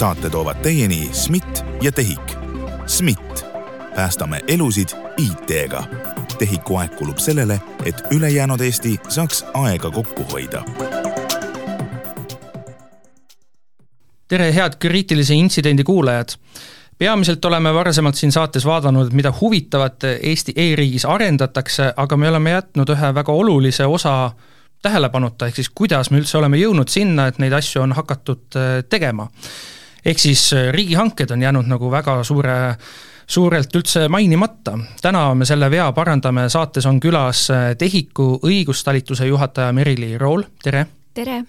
saate toovad teieni SMIT ja TEHIK. SMIT, päästame elusid IT-ga. TEHIK-u aeg kulub sellele, et ülejäänud Eesti saaks aega kokku hoida tere, head kriitilise intsidendi kuulajad! peamiselt oleme varasemalt siin saates vaadanud, mida huvitavat Eesti e-riigis arendatakse, aga me oleme jätnud ühe väga olulise osa tähelepanuta, ehk siis kuidas me üldse oleme jõudnud sinna, et neid asju on hakatud äh, tegema. Ehk siis äh, riigihanked on jäänud nagu väga suure suurelt üldse mainimata. täna me selle vea parandame, saates on külas äh, TEHIK-u õigustalituse juhataja Merili Rool, tere! tere!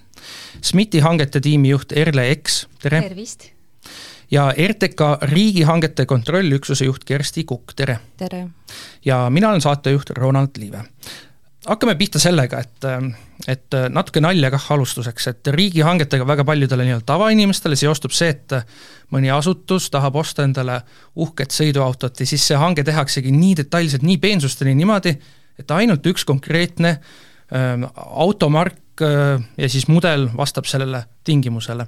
SMIT-i hangete tiimijuht Erle Eks, tere! tervist! ja RTK riigihangete kontrollüksuse juht Kersti Kukk, tere! tere! ja mina olen saatejuht Ronald Liive. Hakkame pihta sellega, et, et natuke nalja kah alustuseks, et riigihangetega väga paljudele nii-öelda tavainimestele seostub see, et mõni asutus tahab osta endale uhket sõiduautot ja siis see hange tehaksegi nii detailselt, nii peensusteni niimoodi, et ainult üks konkreetne äh, automark äh, ja siis mudel vastab sellele tingimusele.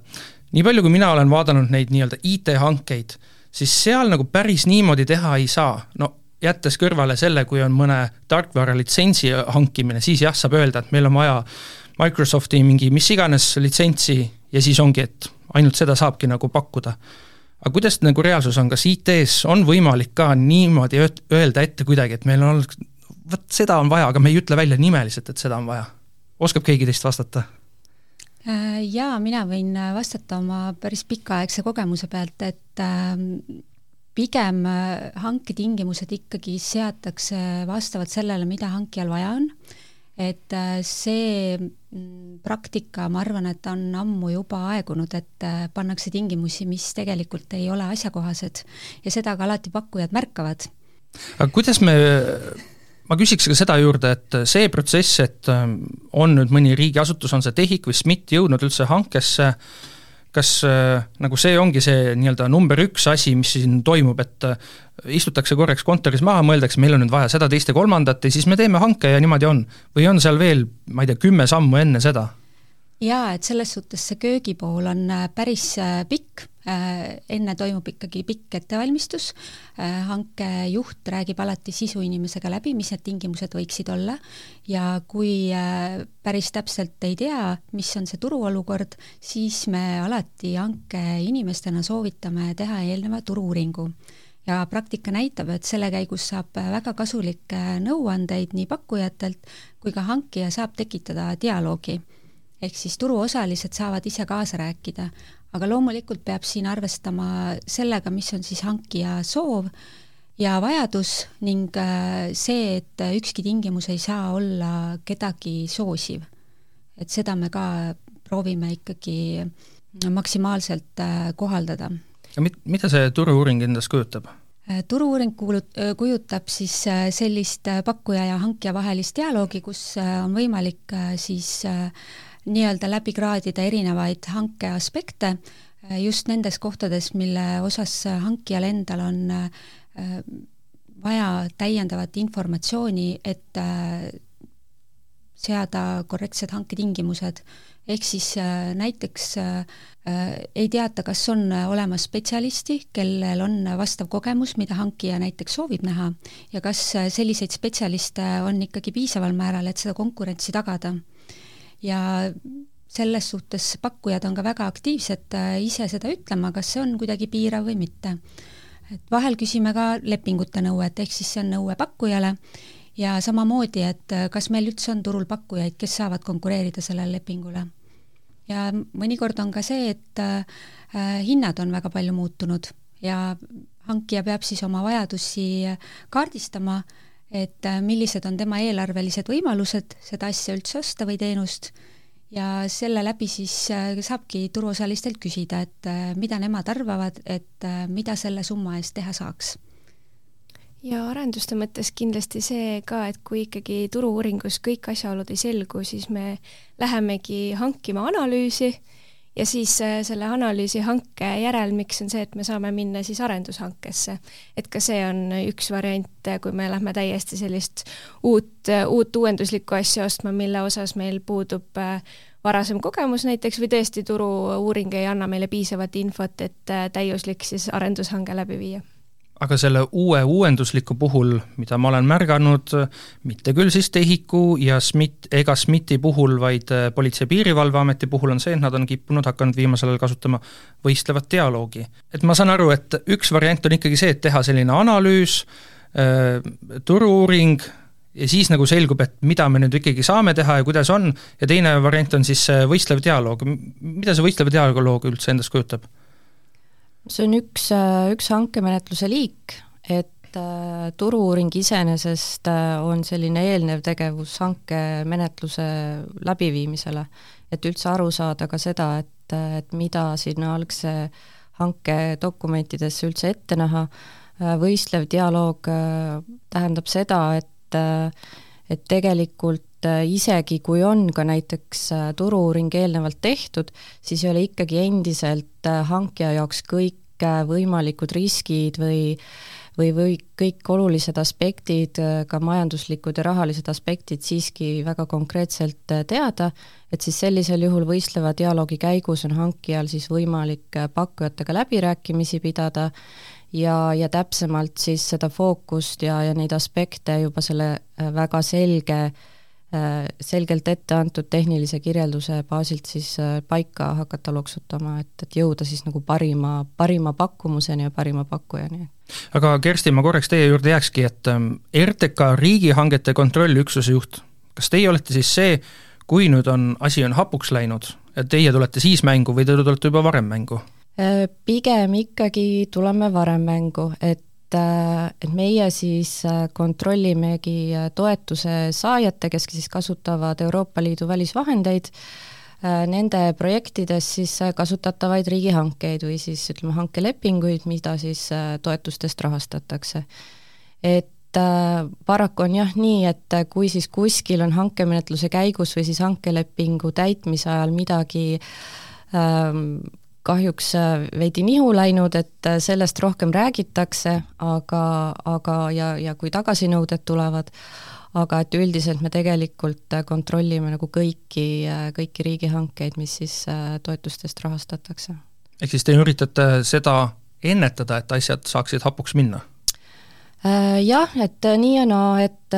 Nii palju, kui mina olen vaadanud neid nii-öelda IT-hankeid, siis seal nagu päris niimoodi teha ei saa, no jättes kõrvale selle, kui on mõne tarkvara litsentsi hankimine, siis jah, saab öelda, et meil on vaja Microsofti mingi mis iganes litsentsi ja siis ongi, et ainult seda saabki nagu pakkuda. aga kuidas nagu reaalsus on, kas IT-s on võimalik ka niimoodi öelda ette kuidagi, et meil on olnud, vot seda on vaja, aga me ei ütle välja nimeliselt, et seda on vaja? oskab keegi teist vastata? Äh, jaa, mina võin äh, vastata oma päris pikaaegse kogemuse pealt, et ähm, pigem äh, hanketingimused ikkagi seatakse vastavalt sellele, mida hankijal vaja on, et see mm, praktika, ma arvan, et on ammu juba aegunud, et pannakse tingimusi, mis tegelikult ei ole asjakohased ja seda ka alati pakkujad märkavad. aga kuidas me ma küsiks ka seda juurde, et see protsess, et ähm, on nüüd mõni riigiasutus, on see TEHIK või SMIT jõudnud üldse hankesse, kas äh, nagu see ongi see nii-öelda number üks asi, mis siin toimub, et äh, istutakse korraks kontoris maha, mõeldakse, meil on nüüd vaja seda, teist ja kolmandat ja siis me teeme hanke ja niimoodi on. või on seal veel, ma ei tea, kümme sammu enne seda? jaa, et selles suhtes see köögipool on äh, päris pikk enne toimub ikkagi pikk ettevalmistus, äh, hankejuht räägib alati sisuinimesega läbi, mis need tingimused võiksid olla. Ja kui äh, päris täpselt ei tea, mis on see turuolukord, siis me alati hankeinimestena soovitame teha eelneva turu-uuringu. Ja praktika näitab, et selle käigus saab väga kasulikke nõuandeid nii pakkujatelt kui ka hankija saab tekitada dialoogi. Ehk siis turuosalised saavad ise kaasa rääkida, aga loomulikult peab siin arvestama sellega, mis on siis hankija soov ja vajadus ning äh, see, et ükski tingimus ei saa olla kedagi soosiv. et seda me ka proovime ikkagi maksimaalselt äh, kohaldada. mida see turu-uuring endast kujutab? Äh, turu-uuring kuulut-, kujutab siis sellist pakkuja ja hankija vahelist dialoogi, kus on võimalik siis äh, nii-öelda läbi kraadida erinevaid hanke aspekte äh, just nendes kohtades, mille osas hankijal endal on äh, vaja täiendavat informatsiooni, et äh, seada korrektsed hanketingimused. ehk siis näiteks ei teata, kas on olemas spetsialisti, kellel on vastav kogemus, mida hankija näiteks soovib näha, ja kas selliseid spetsialiste on ikkagi piisaval määral, et seda konkurentsi tagada ja selles suhtes pakkujad on ka väga aktiivsed äh, ise seda ütlema, kas see on kuidagi piirav või mitte. et vahel küsime ka lepingute nõuet, ehk siis see on nõue pakkujale ja samamoodi, et äh, kas meil üldse on turul pakkujaid, kes saavad konkureerida sellele lepingule. ja mõnikord on ka see, et äh, hinnad on väga palju muutunud ja hankija peab siis oma vajadusi kaardistama et äh, millised on tema eelarvelised võimalused seda asja üldse osta või teenust ja selle läbi siis äh, saabki turuosalistelt küsida, et äh, mida nemad arvavad, et mida selle summa eest teha saaks. ja arenduste mõttes kindlasti see ka, et kui ikkagi turu-uuringus kõik asjaolud ei selgu, siis me lähemegi hankima analüüsi ja siis äh, selle analüüsi hanke järelmiks on see, et me saame minna siis arendushankesse. et ka see on üks variant, äh, kui me lähme täiesti sellist uut, äh, uut uuenduslikku asja ostma, mille osas meil puudub varasem kogemus näiteks või tõesti turu-uuring ei anna meile piisavat infot, et täiuslik siis arendushange läbi viia aga selle uue uuendusliku puhul, mida ma olen märganud, mitte küll siis TEHIK-u ja SMIT ega SMIT-i puhul, vaid äh, Politsei- ja Piirivalveameti puhul on see, et nad on kippunud hakanud viimasel ajal kasutama võistlevat dialoogi. et ma saan aru, et üks variant on ikkagi see, et teha selline analüüs, äh, turu-uuring, ja siis nagu selgub, et mida me nüüd ikkagi saame teha ja kuidas on, ja teine variant on siis võistlev dialoog. mida see võistlev dialoog üldse endast kujutab? See on üks, üks hankemenetluse liik, et äh, turu-uuring iseenesest äh, on selline eelnev tegevus hankemenetluse läbiviimisele, et üldse aru saada ka seda, et, et mida sinna algse hanke dokumentidesse üldse ette näha, äh, võistlev dialoog tähendab seda, et et tegelikult et äh, isegi kui on ka näiteks äh, turu-uuring eelnevalt tehtud, siis ei ole ikkagi endiselt äh, hankija jaoks kõik võimalikud riskid või või, või kõik olulised aspektid, ka majanduslikud ja rahalised aspektid siiski väga konkreetselt teada, et siis sellisel juhul võistleva dialoogi käigus on hankijal siis võimalik pakkujatega läbirääkimisi pidada ja, ja täpsemalt siis seda fookust ja, ja neid aspekte juba selle väga selge äh, selgelt ette antud tehnilise kirjelduse baasilt siis äh, paika hakata loksutama, et, et jõuda siis nagu parima, parima pakkumuseni ja parima pakkujani. aga Kersti, ma korraks teie juurde jääkski, et ähm, RTK riigihangete kontrollüksuse juht, kas teie olete siis see, kui nüüd on, asi on hapuks läinud, et teie tulete siis mängu või te tulete juba varem mängu? Äh, pigem ikkagi tuleme varem mängu, et et meie siis äh, kontrollimegi äh, toetuse saajate, kes siis kasutavad Euroopa Liidu välisvahendeid, äh, nende projektides siis kasutatavaid riigihankeid või siis ütleme, hankelepinguid, mida siis toetustest rahastatakse. et paraku on jah nii, et kui siis kuskil on hankemenetluse käigus või siis hankelepingu täitmise ajal midagi ähm, kahjuks äh, veidi nihu läinud, et äh, sellest rohkem räägitakse, aga, aga ja, ja kui tagasinõuded tulevad, aga et üldiselt me tegelikult äh, kontrollime nagu kõiki, kõiki riigihankeid, mis siis toetustest rahastatakse. ehk siis te üritate seda ennetada, et asjad saaksid hapuks minna? Jah, et nii ja naa, et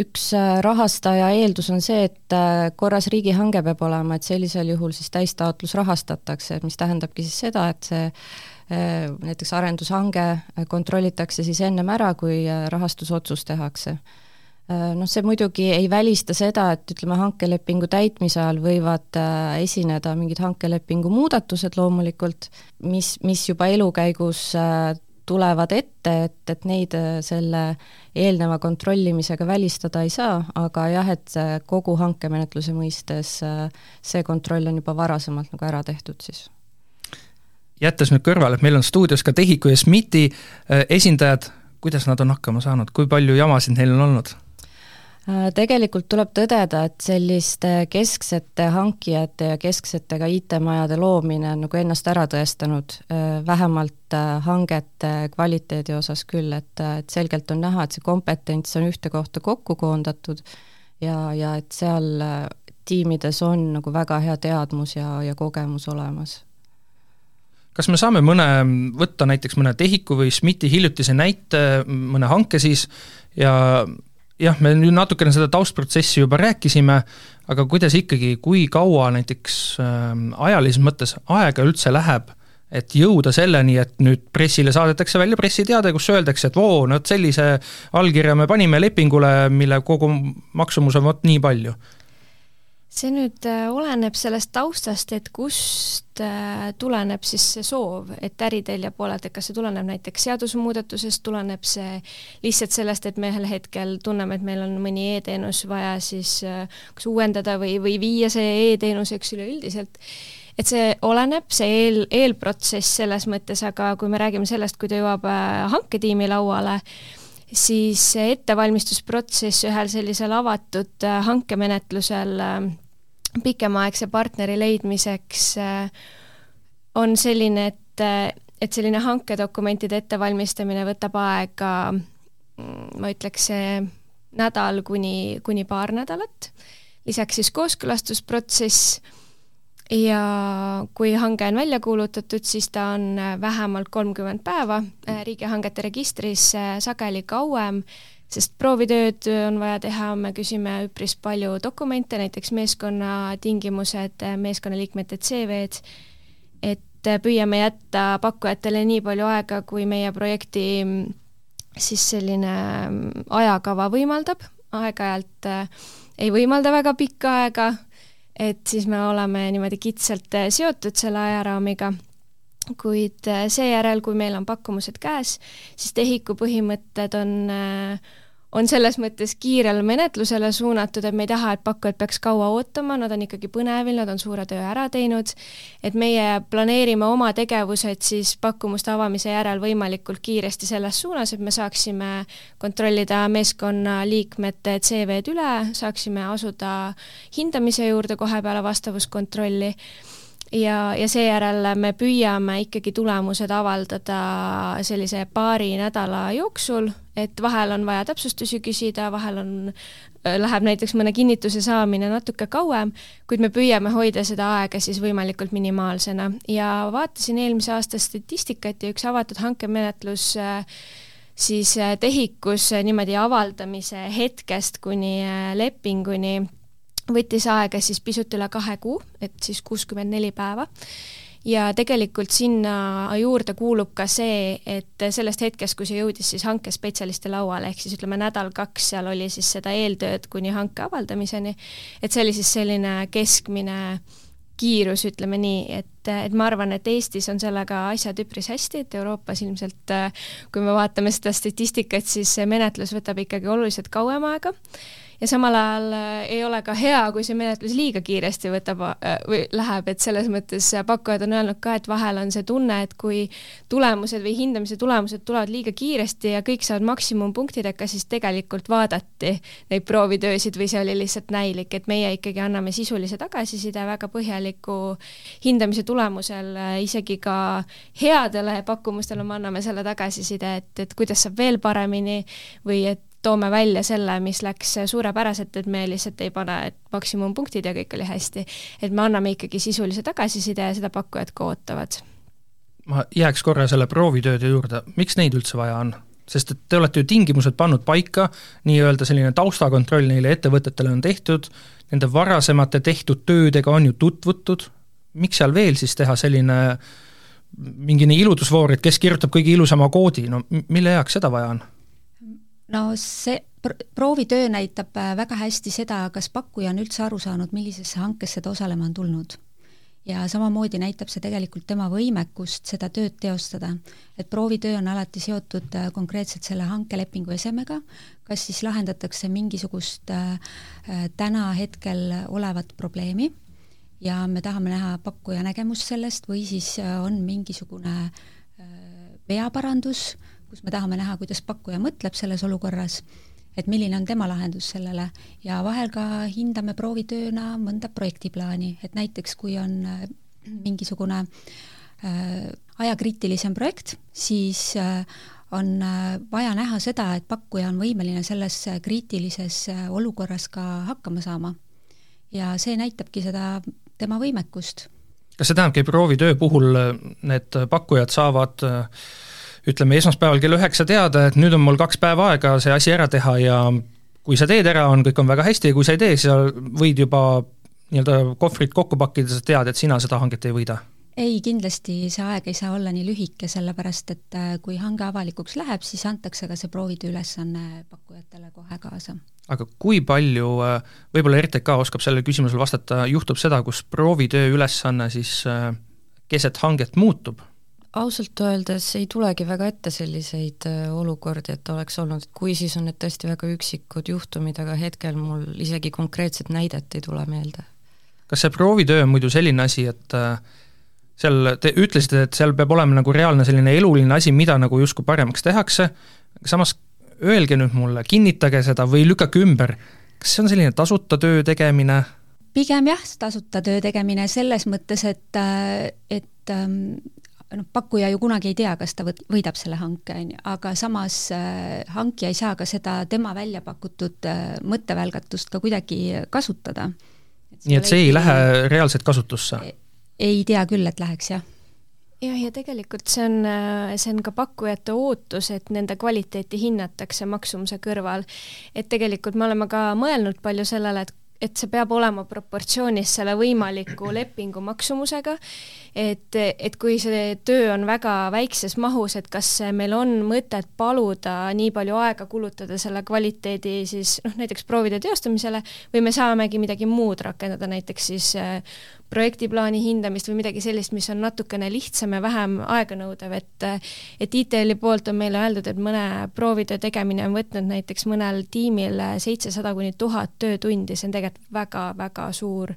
üks äh, rahastaja eeldus on see, et äh, korras riigihange peab olema, et sellisel juhul siis täistaotlus rahastatakse, mis tähendabki siis seda, et see äh, näiteks arendushange kontrollitakse siis ennem ära, kui rahastusotsus tehakse. Noh, see muidugi ei välista seda, et ütleme, hankelepingu täitmise ajal võivad esineda mingid hankelepingu muudatused loomulikult, mis, mis juba elu käigus tulevad ette, et, et neid äh, selle eelneva kontrollimisega välistada ei saa, aga jah, et kogu hankemenetluse mõistes äh, see kontroll on juba varasemalt nagu ära tehtud siis. jättes nüüd kõrvale, et meil on stuudios ka TEHIK-u ja SMIT-i äh, esindajad, kuidas nad on hakkama saanud, kui palju jamasid neil on olnud? Äh, tegelikult tuleb tõdeda, et selliste kesksete hankijate ja kesksete ka IT-majade loomine on nagu ennast ära tõestanud, äh, vähemalt äh, hangete kvaliteedi osas küll, et, et selgelt on näha, et see kompetents on ühte kohta kokku koondatud ja, ja et seal tiimides on nagu väga hea teadmus ja, ja kogemus olemas. Kas me saame mõne, võtta näiteks mõne TEHIK-u või SMIT-i hiljutise näite, mõne hanke siis, ja jah, me nüüd natukene seda taustprotsessi juba rääkisime, aga kuidas ikkagi, kui kaua näiteks äh, ajalises mõttes aega üldse läheb, et jõuda selleni, et nüüd pressile saadetakse välja pressiteade, kus öeldakse, et voo, no vot sellise allkirja me panime lepingule, mille kogu maksumus on vot nii palju see nüüd äh, oleneb sellest taustast, et kust äh, tuleneb siis see soov, et äritelje poolelt, et kas see tuleneb näiteks seadusemuudatusest, tuleneb see lihtsalt sellest, et me ühel hetkel tunneme, et meil on mõni e-teenus vaja siis äh, kas uuendada või, või viia see e-teenuseks üleüldiselt. Et see oleneb, see eel, eelprotsess selles mõttes, aga kui me räägime sellest, kui ta jõuab hanketiimi lauale, siis see ettevalmistusprotsess ühel sellisel avatud hankemenetlusel pikemaaegse partneri leidmiseks äh, on selline, et, äh, et selline hankedokumentide ettevalmistamine võtab aega, mm, ma ütleks, nädal kuni, kuni paar nädalat. lisaks siis kooskõlastusprotsess ja kui hange on välja kuulutatud, siis ta on vähemalt kolmkümmend päeva riigihangete registris, sageli kauem, sest proovitööd on vaja teha, me küsime üpris palju dokumente, näiteks meeskonnatingimused, meeskonnaliikmete CV-d, et püüame jätta pakkujatele nii palju aega, kui meie projekti siis selline ajakava võimaldab, aeg-ajalt äh, ei võimalda väga pikka aega, et siis me oleme niimoodi kitsalt äh, seotud selle ajaraamiga. Kuid äh, seejärel, kui meil on pakkumused käes, siis tehiku põhimõtted on äh, on selles mõttes kiirele menetlusele suunatud, et me ei taha, et pakkujad peaks kaua ootama, nad on ikkagi põnevil, nad on suure töö ära teinud, et meie planeerime oma tegevused siis pakkumuste avamise järel võimalikult kiiresti selles suunas, et me saaksime kontrollida meeskonna liikmete CV-d üle, saaksime asuda hindamise juurde kohe peale vastavuskontrolli ja, ja seejärel me püüame ikkagi tulemused avaldada sellise paari nädala jooksul, et vahel on vaja täpsustusi küsida, vahel on, äh, läheb näiteks mõne kinnituse saamine natuke kauem, kuid me püüame hoida seda aega siis võimalikult minimaalsena. Ja vaatasin eelmise aasta statistikat ja üks avatud hankemenetlus siis tehikus niimoodi avaldamise hetkest kuni lepinguni võttis aega siis pisut üle kahe kuu, et siis kuuskümmend neli päeva ja tegelikult sinna juurde kuulub ka see, et sellest hetkest, kui see jõudis siis hankespetsialisti lauale, ehk siis ütleme nädal-kaks seal oli siis seda eeltööd kuni hanke avaldamiseni, et see oli siis selline keskmine kiirus, ütleme nii, et, et ma arvan, et Eestis on sellega asjad üpris hästi, et Euroopas ilmselt kui me vaatame seda statistikat, siis see menetlus võtab ikkagi oluliselt kauem aega ja samal ajal äh, ei ole ka hea, kui see menetlus liiga kiiresti võtab äh, või läheb, et selles mõttes pakkujad on öelnud ka, et vahel on see tunne, et kui tulemused või hindamise tulemused tulevad liiga kiiresti ja kõik saavad maksimumpunktidega, siis tegelikult vaadati neid proovitöösid või see oli lihtsalt näilik, et meie ikkagi anname sisulise tagasiside väga põhjaliku hindamise tulemusel, äh, isegi ka headele pakkumustele me anname selle tagasiside, et, et kuidas saab veel paremini või et toome välja selle, mis läks suurepäraselt, et me lihtsalt ei pane maksimumpunktid ja kõik oli hästi. et me anname ikkagi sisulise tagasiside ja seda pakkujad ka ootavad. ma jääks korra selle proovitööde juurde, miks neid üldse vaja on? sest et te olete ju tingimused pannud paika, nii-öelda selline taustakontroll neile ettevõtetele on tehtud, nende varasemate tehtud töödega on ju tutvutud, miks seal veel siis teha selline mingine iludusvoor, et kes kirjutab kõige ilusama koodi, no mille heaks seda vaja on? No see pr proovitöö näitab äh, väga hästi seda, kas pakkuja on üldse aru saanud, millisesse hankesse ta osalema on tulnud. ja samamoodi näitab see tegelikult tema võimekust seda tööd teostada. et proovitöö on alati seotud äh, konkreetselt selle hankelepingu esemega, kas siis lahendatakse mingisugust äh, täna hetkel olevat probleemi ja me tahame näha pakkuja nägemust sellest või siis on mingisugune veaparandus äh, kus me tahame näha, kuidas pakkuja mõtleb selles olukorras, et milline on tema lahendus sellele ja vahel ka hindame proovitööna mõnda projektiplaani, et näiteks kui on äh, mingisugune äh, ajakriitilisem projekt, siis äh, on äh, vaja näha seda, et pakkuja on võimeline selles kriitilises äh, olukorras ka hakkama saama. ja see näitabki seda tema võimekust. kas see tähendabki, proovitöö puhul need pakkujad saavad äh, ütleme esmaspäeval kell üheksa teada, et nüüd on mul kaks päeva aega see asi ära teha ja kui sa teed ära, on, kõik on väga hästi ja kui sa ei tee, siis sa võid juba nii-öelda kohvrid kokku pakkida, sa tead, et sina seda hanget ei võida ei, kindlasti see aeg ei saa olla nii lühike, sellepärast et äh, kui hange avalikuks läheb, siis antakse ka see proovitöö ülesanne pakkujatele kohe kaasa. aga kui palju, äh, võib-olla RTK oskab sellele küsimusele vastata, juhtub seda, kus proovitöö ülesanne siis äh, keset hanget muutub ausalt öeldes ei tulegi väga ette selliseid äh, olukordi, et oleks olnud, et kui, siis on need tõesti väga üksikud juhtumid, aga hetkel mul isegi konkreetset näidet ei tule meelde. kas see proovitöö on muidu selline asi, et äh, seal, te ütlesite, et seal peab olema nagu reaalne selline eluline asi, mida nagu justkui paremaks tehakse, samas öelge nüüd mulle, kinnitage seda või lükake ümber, kas see on selline tasuta töö tegemine? pigem jah, tasuta töö tegemine selles mõttes, et, äh, et ähm, noh, pakkuja ju kunagi ei tea, kas ta võt-, võidab selle hanke, on ju, aga samas äh, hankija ei saa ka seda tema välja pakutud äh, mõttevälgatust ka kuidagi kasutada. nii et see ei lähe reaalselt kasutusse? ei tea küll, et läheks, jah jah, ja tegelikult see on, äh, see on ka pakkujate ootus, et nende kvaliteeti hinnatakse maksumuse kõrval. et tegelikult me oleme ka mõelnud palju sellele, et et see peab olema proportsioonis selle võimaliku lepingu maksumusega, et, et kui see töö on väga väikses mahus, et kas meil on mõtet paluda nii palju aega kulutada selle kvaliteedi siis noh, näiteks proovide teostamisele või me saamegi midagi muud rakendada, näiteks siis projektiplaani hindamist või midagi sellist, mis on natukene lihtsam ja vähem aeganõudev, et et ITL-i poolt on meile öeldud, et mõne proovitöö tegemine on võtnud näiteks mõnel tiimil seitsesada kuni tuhat töötundi, see on tegelikult väga-väga suur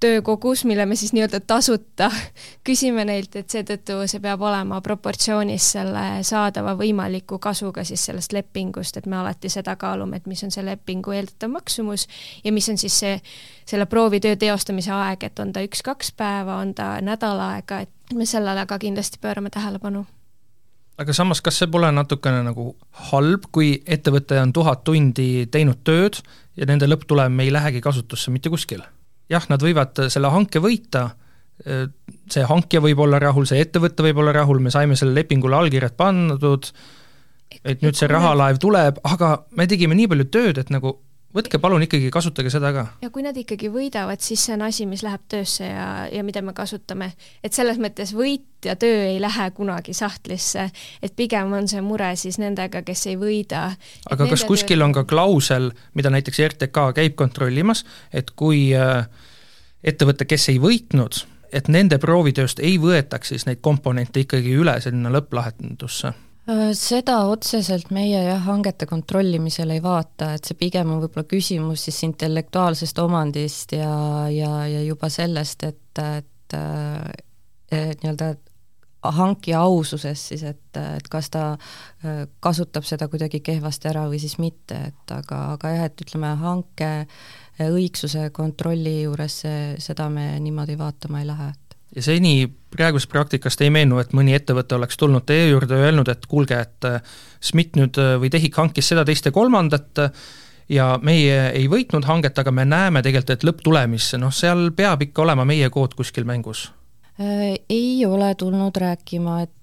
töökogus, mille me siis nii-öelda tasuta küsime neilt, et seetõttu see peab olema proportsioonis selle saadava võimaliku kasuga siis sellest lepingust, et me alati seda kaalume, et mis on see lepingu eeldatav maksumus ja mis on siis see, selle proovitöö teostamise aeg, et on ta üks-kaks päeva, on ta nädal aega, et me sellele ka kindlasti pöörame tähelepanu aga samas, kas see pole natukene nagu halb, kui ettevõte on tuhat tundi teinud tööd ja nende lõpptulem ei lähegi kasutusse mitte kuskil? Jah, nad võivad selle hanke võita, see hankija võib olla rahul, see ettevõte võib olla rahul, me saime sellele lepingule allkirjad pandud, et nüüd see rahalaev tuleb, aga me tegime nii palju tööd, et nagu võtke palun ikkagi, kasutage seda ka. ja kui nad ikkagi võidavad, siis see on asi, mis läheb töösse ja, ja mida me kasutame. et selles mõttes võit ja töö ei lähe kunagi sahtlisse, et pigem on see mure siis nendega, kes ei võida. aga kas kuskil töö... on ka klausel, mida näiteks RTK käib kontrollimas, et kui äh, ettevõte, kes ei võitnud, et nende proovitööst ei võetaks siis neid komponente ikkagi üle sinna lõpplahendusse seda otseselt meie jah, hangete kontrollimisel ei vaata, et see pigem on võib-olla küsimus siis intellektuaalsest omandist ja, ja, ja juba sellest, et, et, et nii-öelda hankija aususest siis, et, et kas ta äh, kasutab seda kuidagi kehvasti ära või siis mitte, et aga, aga jah, et ütleme, hanke õigsuse kontrolli juures see, seda me niimoodi vaatama ei lähe ja seni praegusest praktikast ei meenu, et mõni ettevõte oleks tulnud teie juurde ja öelnud, et kuulge, et äh, SMIT nüüd äh, või TEHIK hankis seda, teist ja kolmandat ja meie ei võitnud hanget, aga me näeme tegelikult, et lõpptulemis, noh, seal peab ikka olema meie kood kuskil mängus. Äh, ei ole tulnud rääkima, et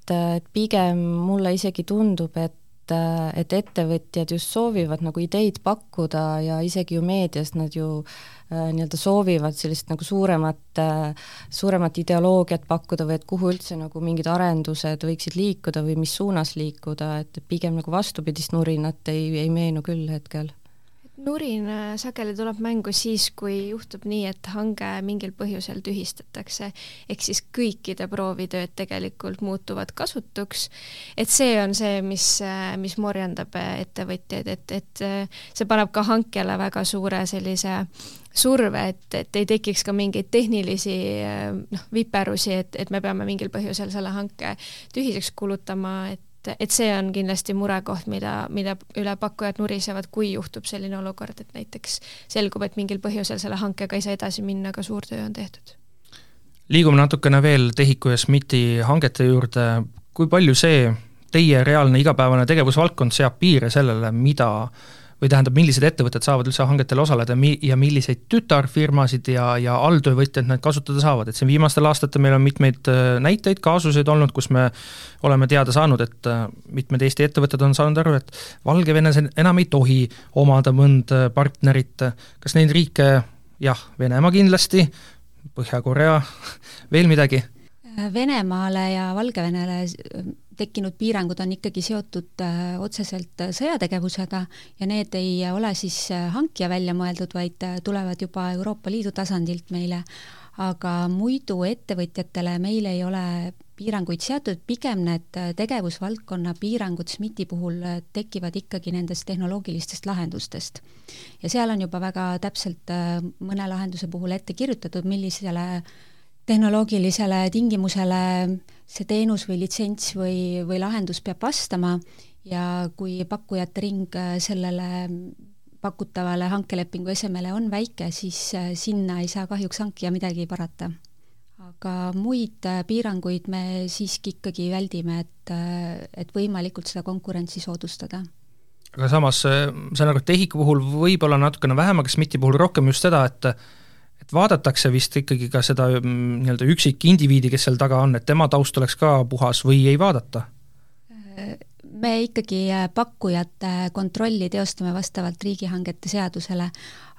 pigem mulle isegi tundub, et et ettevõtjad just soovivad nagu ideid pakkuda ja isegi ju meedias nad ju Äh, nii-öelda soovivad sellist nagu suuremat, äh, suuremat ideoloogiat pakkuda või et kuhu üldse nagu mingid arendused võiksid liikuda või mis suunas liikuda, et pigem nagu vastupidist nurinat ei, ei meenu küll hetkel nurin sageli tuleb mängu siis, kui juhtub nii, et hange mingil põhjusel tühistatakse, ehk siis kõikide proovitööd tegelikult muutuvad kasutuks. et see on see, mis, mis morjendab ettevõtjaid, et, et see paneb ka hankijale väga suure sellise surve, et, et ei tekiks ka mingeid tehnilisi noh, viperusi, et, et me peame mingil põhjusel selle hanke tühiseks kuulutama, et et see on kindlasti murekoht, mida, mida üle pakkujad nurisevad, kui juhtub selline olukord, et näiteks selgub, et mingil põhjusel selle hankega ei saa edasi minna, aga suur töö on tehtud. liigume natukene veel TEHIK-u ja SMIT-i hangete juurde, kui palju see teie reaalne igapäevane tegevusvaldkond seab piire sellele, mida või tähendab, millised ettevõtted saavad üldse hangetel osaleda mi- ja milliseid tütarfirmasid ja, ja alltöövõtjaid nad kasutada saavad, et siin viimastel aastatel meil on mitmeid äh, näiteid, kaasuseid olnud, kus me oleme teada saanud, et äh, mitmed Eesti ettevõtted on saanud aru, et Valgevenes enam ei tohi omada mõnda partnerit, kas neid riike, jah, Venemaa kindlasti, Põhja-Korea, veel midagi? Venemaale ja Valgevenele tekkinud piirangud on ikkagi seotud äh, otseselt äh, sõjategevusega ja need ei ole siis äh, hankija välja mõeldud, vaid tulevad juba Euroopa Liidu tasandilt meile. aga muidu ettevõtjatele meil ei ole piiranguid seatud, pigem need tegevusvaldkonna piirangud SMIT-i puhul tekivad ikkagi nendest tehnoloogilistest lahendustest. ja seal on juba väga täpselt mõne lahenduse puhul ette kirjutatud, millisele tehnoloogilisele tingimusele see teenus või litsents või, või lahendus peab vastama ja kui pakkujate ring äh, sellele pakutavale hankelepingu esemele on väike, siis äh, sinna ei saa kahjuks hankija midagi parata. aga muid piiranguid me siiski ikkagi väldime, et, et võimalikult seda konkurentsi soodustada aga samas saan aru, et TEHIK-u puhul võib-olla natukene vähem, aga SMIT-i puhul rohkem just seda, et et vaadatakse vist ikkagi ka seda mm, nii-öelda üksikindiviidi, kes seal taga on, et tema taust oleks ka puhas või ei vaadata? me ikkagi pakkujate kontrolli teostame vastavalt riigihangete seadusele,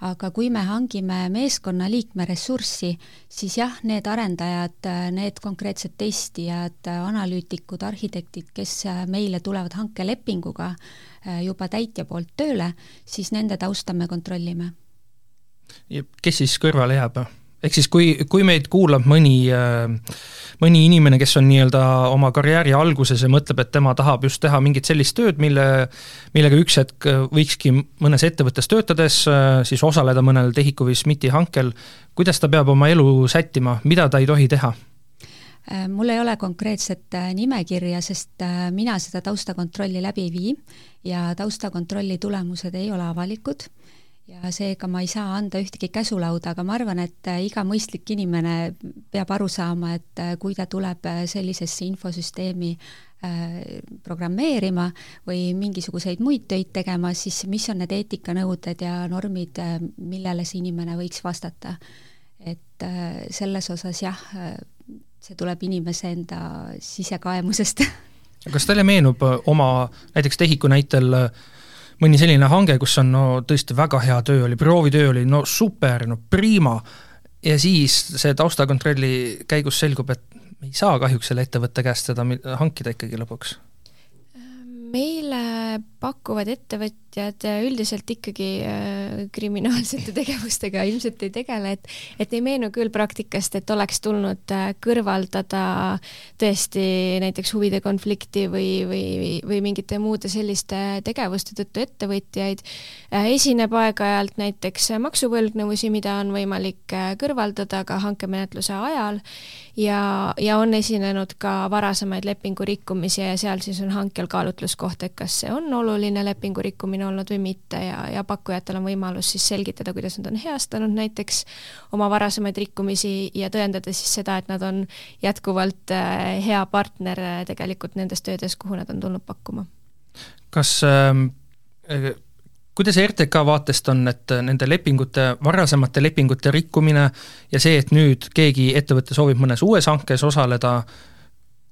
aga kui me hangime meeskonnaliikme ressurssi, siis jah, need arendajad, need konkreetsed testijad, analüütikud, arhitektid, kes meile tulevad hankelepinguga juba täitja poolt tööle, siis nende tausta me kontrollime kes siis kõrvale jääb? ehk siis kui, kui meid kuulab mõni, äh, mõni inimene, kes on nii-öelda oma karjääri alguses ja mõtleb, et tema tahab just teha mingit sellist tööd, mille, millega üks hetk võikski mõnes ettevõttes töötades äh, siis osaleda mõnel TEHIK-u või SMIT-i hankel, kuidas ta peab oma elu sättima, mida ta ei tohi teha? Äh, mul ei ole konkreetset nimekirja, sest mina seda taustakontrolli läbi ei vii ja taustakontrolli tulemused ei ole avalikud ja seega ma ei saa anda ühtegi käsulauda, aga ma arvan, et äh, iga mõistlik inimene peab aru saama, et äh, kui ta tuleb äh, sellisesse infosüsteemi programmeerima või mingisuguseid muid töid tegema, siis mis on need eetikanõuded ja normid, millele see inimene võiks vastata. et selles osas jah, see tuleb inimese enda sisekaemusest kas teile meenub oma näiteks TEHIK-u näitel äh, mõni selline hange, kus on no tõesti väga hea töö oli, proovitöö oli no super, no prima, ja siis see taustakontrolli käigus selgub, et me ei saa kahjuks selle ettevõtte käest seda hankida ikkagi lõpuks. Meile pakuvad ettevõtjad üldiselt ikkagi äh, kriminaalsete tegevustega ilmselt ei tegele, et et ei meenu küll praktikast, et oleks tulnud äh, kõrvaldada tõesti näiteks huvide konflikti või, või, või mingite muude selliste tegevuste tõttu ettevõtjaid. Äh, esineb aeg-ajalt näiteks maksuvõlgnevusi, mida on võimalik kõrvaldada ka hankemenetluse ajal ja, ja on esinenud ka varasemaid lepingu rikkumisi ja seal siis on hankel kaalutluskoht, et kas see on oluline lepingu rikkumine olnud või mitte ja, ja pakkujatel on võimalus siis selgitada, kuidas nad on heastanud näiteks oma varasemaid rikkumisi ja tõendada siis seda, et nad on jätkuvalt äh, hea partner äh, tegelikult nendes töödes, kuhu nad on tulnud pakkuma. kas äh kuidas RTK vaatest on, et nende lepingute, varasemate lepingute rikkumine ja see, et nüüd keegi ettevõte soovib mõnes uues hankes osaleda,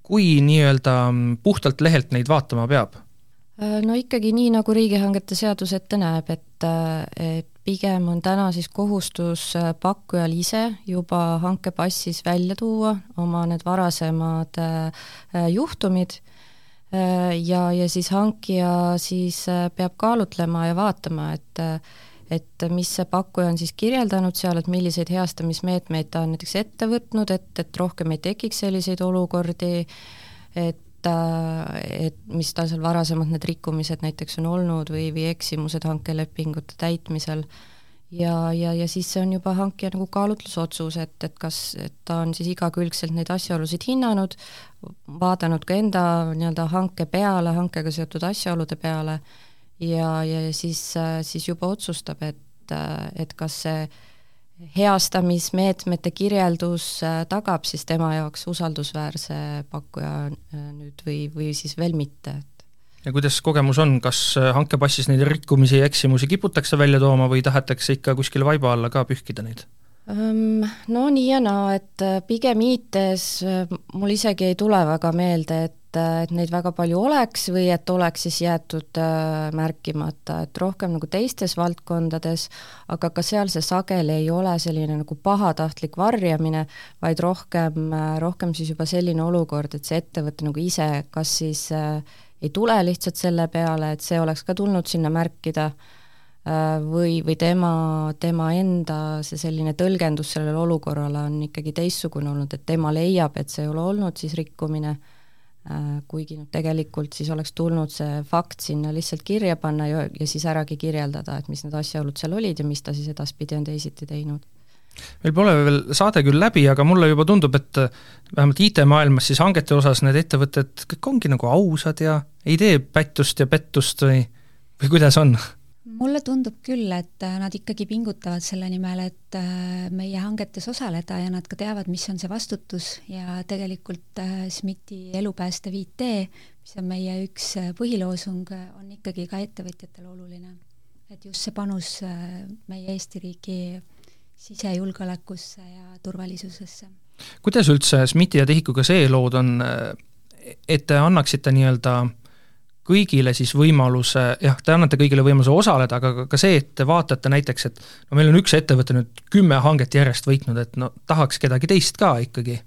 kui nii-öelda puhtalt lehelt neid vaatama peab? No ikkagi nii, nagu riigihangete seadus ette näeb, et, et pigem on täna siis kohustus pakkujal ise juba hankepassis välja tuua oma need varasemad äh, juhtumid Äh, ja, ja siis hankija siis äh, peab kaalutlema ja vaatama, et äh, et mis see pakkuja on siis kirjeldanud seal, et milliseid heastamismeetmeid ta on näiteks ette võtnud, et, et rohkem ei tekiks selliseid olukordi, et et mis tal seal varasemalt need rikkumised näiteks on olnud või, või eksimused hankelepingute täitmisel. Ja, ja, ja siis see on juba hankija nagu kaalutlusotsus, et, et kas, et ta on siis igakülgselt neid asjaolusid hinnanud, vaadanud ka enda nii-öelda hanke peale, hankega seotud asjaolude peale ja, ja siis, siis juba otsustab, et, et kas see heastamismeetmete kirjeldus tagab siis tema jaoks usaldusväärse pakkuja nüüd või, või siis veel mitte, ja kuidas kogemus on, kas äh, hankepassis neid rikkumisi ja eksimusi kiputakse välja tooma või tahetakse ikka kuskile vaiba alla ka pühkida neid? No nii ja naa, et äh, pigem IT-s äh, mul isegi ei tule väga meelde, et, et neid väga palju oleks või et oleks siis jäetud märkimata, et rohkem nagu teistes valdkondades, aga ka seal see sageli ei ole selline nagu pahatahtlik varjamine, vaid rohkem, rohkem siis juba selline olukord, et see ettevõte nagu ise kas siis äh, ei tule lihtsalt selle peale, et see oleks ka tulnud sinna märkida, äh, või, või tema, tema enda see selline tõlgendus sellele olukorrale on ikkagi teistsugune olnud, et tema leiab, et see ei ole olnud siis rikkumine, äh, kuigi noh, tegelikult siis oleks tulnud see fakt sinna lihtsalt kirja panna ja, ja siis äragi kirjeldada, et mis need asjaolud seal olid ja mis ta siis edaspidi on teisiti teinud meil pole veel saade küll läbi, aga mulle juba tundub, et vähemalt IT-maailmas siis hangete osas need ettevõtted kõik ongi nagu ausad ja ei tee pättust ja pettust või, või kuidas on? Mulle tundub küll, et äh, nad ikkagi pingutavad selle nimel, et äh, meie hangetes osaleda ja nad ka teavad, mis on see vastutus ja tegelikult äh, SMIT-i elupäästev IT, mis on meie üks põhiloosung, on ikkagi ka ettevõtjatele oluline. et just see panus meie Eesti riigi sisejulgeolekusse ja turvalisusesse. kuidas üldse SMIT-i ja TEHIK-uga see lood on, et te annaksite nii-öelda kõigile siis võimaluse, jah, te annate kõigile võimaluse osaleda, aga ka see, et te vaatate näiteks, et no meil on üks ettevõte nüüd kümme hanget järjest võitnud, et no tahaks kedagi teist ka ikkagi.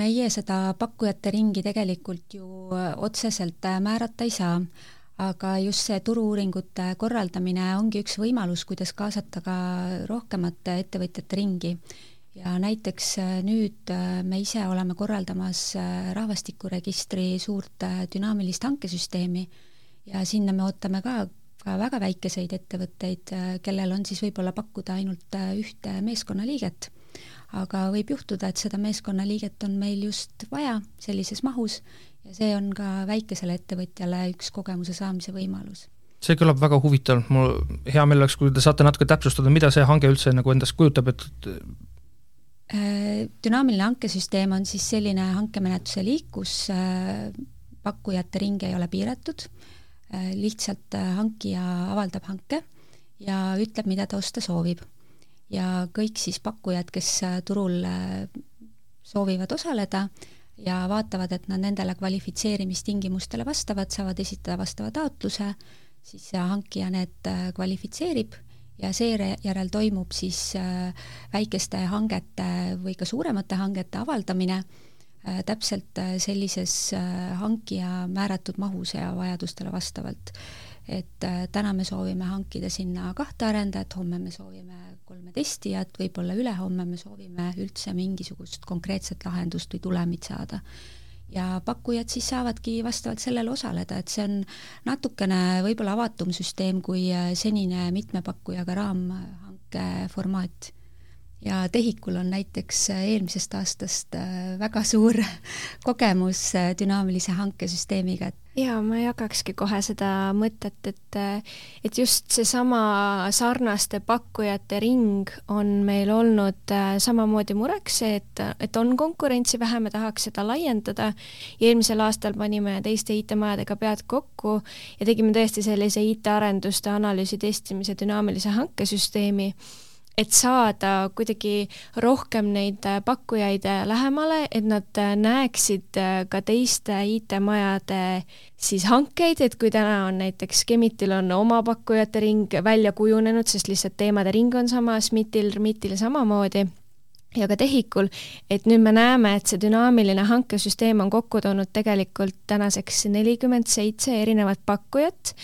meie seda pakkujate ringi tegelikult ju otseselt määrata ei saa, aga just see turu-uuringute korraldamine ongi üks võimalus, kuidas kaasata ka rohkemat ettevõtjate ringi ja näiteks äh, nüüd äh, me ise oleme korraldamas äh, rahvastikuregistri suurt dünaamilist hankesüsteemi ja sinna me ootame ka, ka väga väikeseid ettevõtteid, kellel on siis võib-olla pakkuda ainult ühte meeskonnaliiget. aga võib juhtuda, et seda meeskonnaliiget on meil just vaja sellises mahus ja see on ka väikesele ettevõtjale üks kogemuse saamise võimalus see kõlab väga huvitavalt, mul hea meel oleks, kui te saate natuke täpsustada, mida see hange üldse nagu endast kujutab, et dünaamiline hankesüsteem on siis selline hankemenetluse liik, kus äh, pakkujate ring ei ole piiratud, äh, lihtsalt hankija avaldab hanke ja ütleb, mida ta osta soovib. ja kõik siis pakkujad, kes turul soovivad osaleda ja vaatavad, et nad nendele kvalifitseerimistingimustele vastavad, saavad esitada vastava taotluse, siis hankija need kvalifitseerib ja seejärel toimub siis äh, väikeste hangete või ka suuremate hangete avaldamine äh, täpselt äh, sellises hankija määratud mahus ja vajadustele vastavalt. et täna me soovime hankida sinna kahte arendajat, homme me soovime kolme testijat, võib-olla ülehomme me soovime üldse mingisugust konkreetset lahendust või tulemit saada ja pakkujad siis saavadki vastavalt sellele osaleda, et see on natukene võib-olla avatum süsteem kui äh, senine mitme pakkujaga raamhanke formaat. Ja TEHIK-ul on näiteks äh, eelmisest aastast äh, väga suur kogemus dünaamilise hankesüsteemiga, et jaa, ma jagakski kohe seda mõtet, et et just seesama sarnaste pakkujate ring on meil olnud äh, samamoodi mureks, see, et, et on konkurentsi vähe, me tahaks seda laiendada. Ja eelmisel aastal panime teiste IT-majadega pead kokku ja tegime tõesti sellise IT-arenduste analüüsi testimise dünaamilise hankesüsteemi et saada kuidagi rohkem neid äh, pakkujaid äh, lähemale, et nad äh, näeksid ka teiste IT-majade siis hankeid, et kui täna on näiteks Gemitil on oma pakkujate ring välja kujunenud, sest lihtsalt teemade ring on sama, SMIT-il, RMIT-il samamoodi ja ka TEHIK-ul, et nüüd me näeme, et see dünaamiline hankesüsteem on kokku toonud tegelikult tänaseks nelikümmend seitse erinevat pakkujat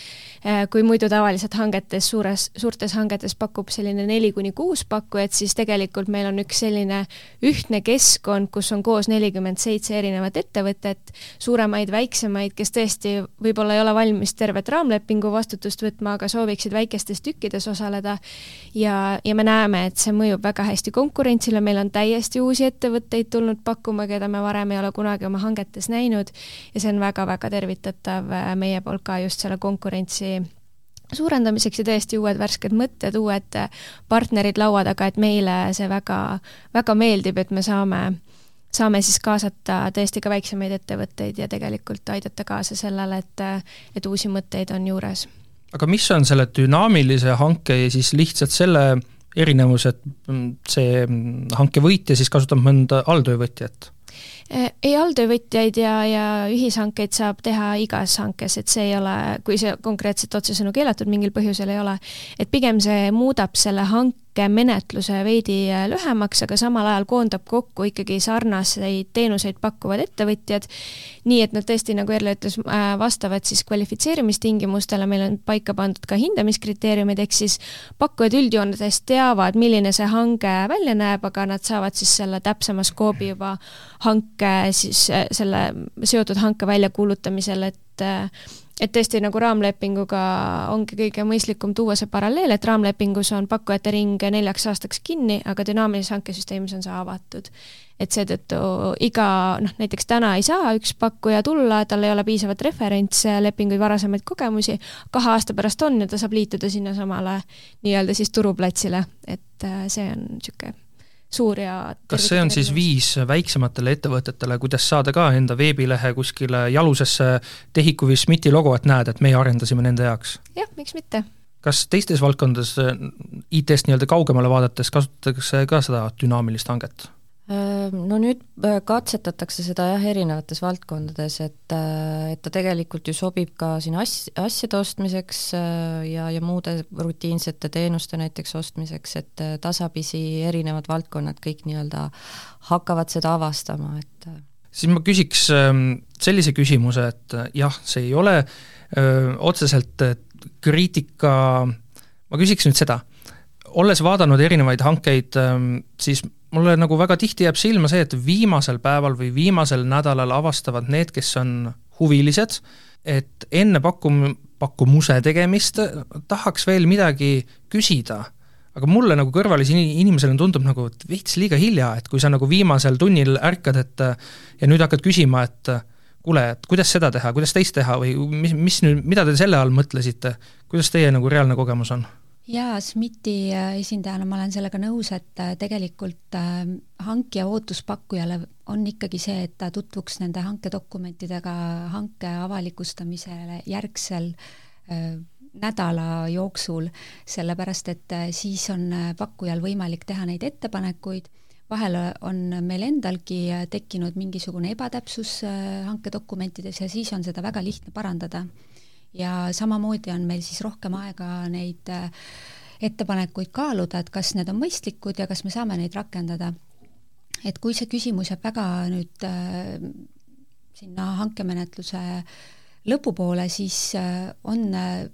Äh, kui muidu tavaliselt hangetes, suures, suurtes hangetes pakub selline neli kuni kuus pakkujat, siis tegelikult meil on üks selline ühtne keskkond, kus on koos nelikümmend seitse erinevat ettevõtet, suuremaid, väiksemaid, kes tõesti võib-olla ei ole valmis tervet raamlepingu vastutust võtma, aga sooviksid väikestes tükkides osaleda. Ja, ja me näeme, et see mõjub väga hästi konkurentsile, meil on täiesti uusi ettevõtteid tulnud pakkuma, keda me varem ei ole kunagi oma hangetes näinud ja see on väga-väga tervitatav äh, meie poolt ka just selle konkurentsi suurendamiseks ja tõesti uued värsked mõtted, uued partnerid laua taga, et meile see väga, väga meeldib, et me saame, saame siis kaasata tõesti ka väiksemaid ettevõtteid ja tegelikult aidata kaasa sellele, et, et uusi mõtteid on juures. aga mis on selle dünaamilise hanke siis lihtsalt selle erinevus, et see hanke võitja siis kasutab mõnda alltöövõtjat? Äh, ei, alltöövõtjaid ja, ja ühishankeid saab teha igas hankes, et see ei ole, kui see konkreetselt otsesõnu keelatud mingil põhjusel ei ole, et pigem see muudab selle hanke menetluse veidi äh, lühemaks, aga samal ajal koondab kokku ikkagi sarnaseid teenuseid pakkuvad ettevõtjad, nii et nad tõesti, nagu Erle ütles, äh, vastavad siis kvalifitseerimistingimustele, meil on paika pandud ka hindamiskriteeriumid, ehk siis pakkujad üldjoontes teavad, milline see hange välja näeb, aga nad saavad siis selle täpsema skoobi juba hanke siis äh, selle seotud hanke väljakuulutamisel, et et tõesti nagu raamlepinguga ongi kõige mõistlikum tuua see paralleel, et raamlepingus on pakkujate ring neljaks aastaks kinni, aga dünaamilises hankesüsteemis on see avatud. et seetõttu iga, noh näiteks täna ei saa üks pakkuja tulla, tal ei ole piisavat referentslepinguid, varasemaid kogemusi, kahe aasta pärast on ja ta saab liituda sinnasamale nii-öelda siis turuplatsile, et äh, see on niisugune suur ja kas see on siis viis väiksematele ettevõtetele, kuidas saada ka enda veebilehe kuskile jalusesse Tehiku või SMIT-i logo, et näed, et meie arendasime nende heaks? jah, miks mitte. kas teistes valdkondades IT-st nii-öelda kaugemale vaadates kasutatakse ka seda dünaamilist hanget? No nüüd äh, katsetatakse seda jah, erinevates valdkondades, et, äh, et ta tegelikult ju sobib ka siin as-, asjade ostmiseks äh, ja, ja muude rutiinsete teenuste näiteks ostmiseks, et tasapisi erinevad valdkonnad kõik nii-öelda hakkavad seda avastama, et siis ma küsiks ähm, sellise küsimuse, et jah, see ei ole öö, otseselt kriitika, ma küsiks nüüd seda, olles vaadanud erinevaid hankeid, ähm, siis mulle nagu väga tihti jääb silma see, et viimasel päeval või viimasel nädalal avastavad need, kes on huvilised, et enne pakkum-, pakkumuse tegemist tahaks veel midagi küsida, aga mulle nagu kõrvalise inimesena tundub nagu, veits liiga hilja, et kui sa nagu viimasel tunnil ärkad, et ja nüüd hakkad küsima, et kuule, et kuidas seda teha, kuidas teist teha või mis, mis nüüd, mida te selle all mõtlesite, kuidas teie nagu reaalne kogemus on? Jaa, SMIT-i äh, esindajana ma olen sellega nõus, et äh, tegelikult äh, hankija ootus pakkujale on ikkagi see, et ta tutvuks nende hankedokumentidega hanke avalikustamisele järgsel nädala jooksul, sellepärast et siis on pakkujal võimalik teha neid ettepanekuid, vahel on meil endalgi tekkinud mingisugune ebatäpsus hankedokumentides ja siis on seda väga lihtne parandada ja samamoodi on meil siis rohkem aega neid äh, ettepanekuid kaaluda, et kas need on mõistlikud ja kas me saame neid rakendada. et kui see küsimus jääb väga nüüd äh, sinna hankemenetluse lõpupoole, siis äh, on äh,